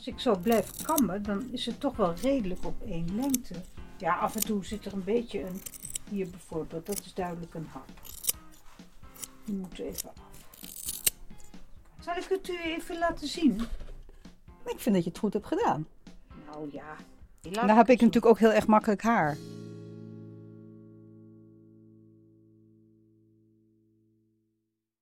Als ik zo blijf kammen, dan is het toch wel redelijk op één lengte. Ja, af en toe zit er een beetje een... Hier bijvoorbeeld, dat is duidelijk een hap. Die moet even af. Zal ik het u even laten zien? Ik vind dat je het goed hebt gedaan. Nou ja. Dan nou heb ik natuurlijk ook heel erg makkelijk haar.